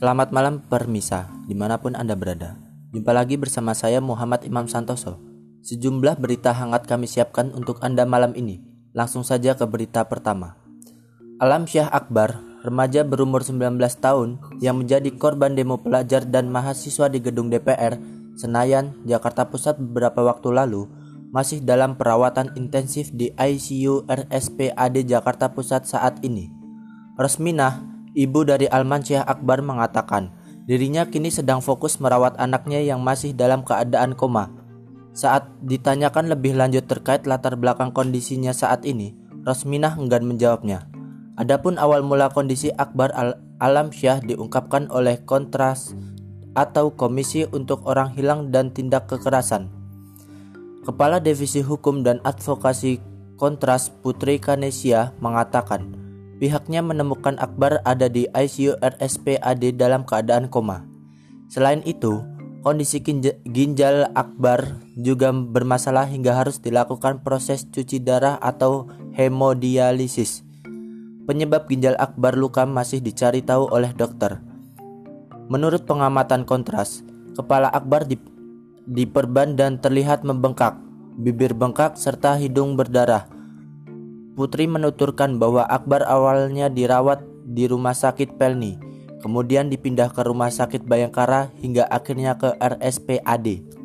Selamat malam permisa, di mana pun Anda berada. Jumpa lagi bersama saya Muhammad Imam Santoso. Sejumlah berita hangat kami siapkan untuk Anda malam ini. Langsung saja ke berita pertama. Alam Syah Akbar, remaja berumur 19 tahun yang menjadi korban demo pelajar dan mahasiswa di gedung DPR, Senayan, Jakarta Pusat beberapa waktu lalu, masih dalam perawatan intensif di ICU RSPAD Jakarta Pusat saat ini. Resminah, Ibu dari Almansyah Akbar mengatakan, dirinya kini sedang fokus merawat anaknya yang masih dalam keadaan koma. Saat ditanyakan lebih lanjut terkait latar belakang kondisinya saat ini, Rosminah enggan menjawabnya. Adapun awal mula kondisi Akbar Al Alamsyah diungkapkan oleh Kontras atau Komisi untuk Orang Hilang dan Tindak Kekerasan. Kepala Divisi Hukum dan Advokasi Kontras Putri Kanesia mengatakan, Pihaknya menemukan Akbar ada di ICU RSPAD dalam keadaan koma. Selain itu, kondisi ginjal Akbar juga bermasalah hingga harus dilakukan proses cuci darah atau hemodialisis. Penyebab ginjal Akbar luka masih dicari tahu oleh dokter. Menurut pengamatan kontras, kepala Akbar diperban dan terlihat membengkak, bibir bengkak serta hidung berdarah. Putri menuturkan bahwa Akbar awalnya dirawat di rumah sakit Pelni, kemudian dipindah ke rumah sakit Bayangkara hingga akhirnya ke RSPAD.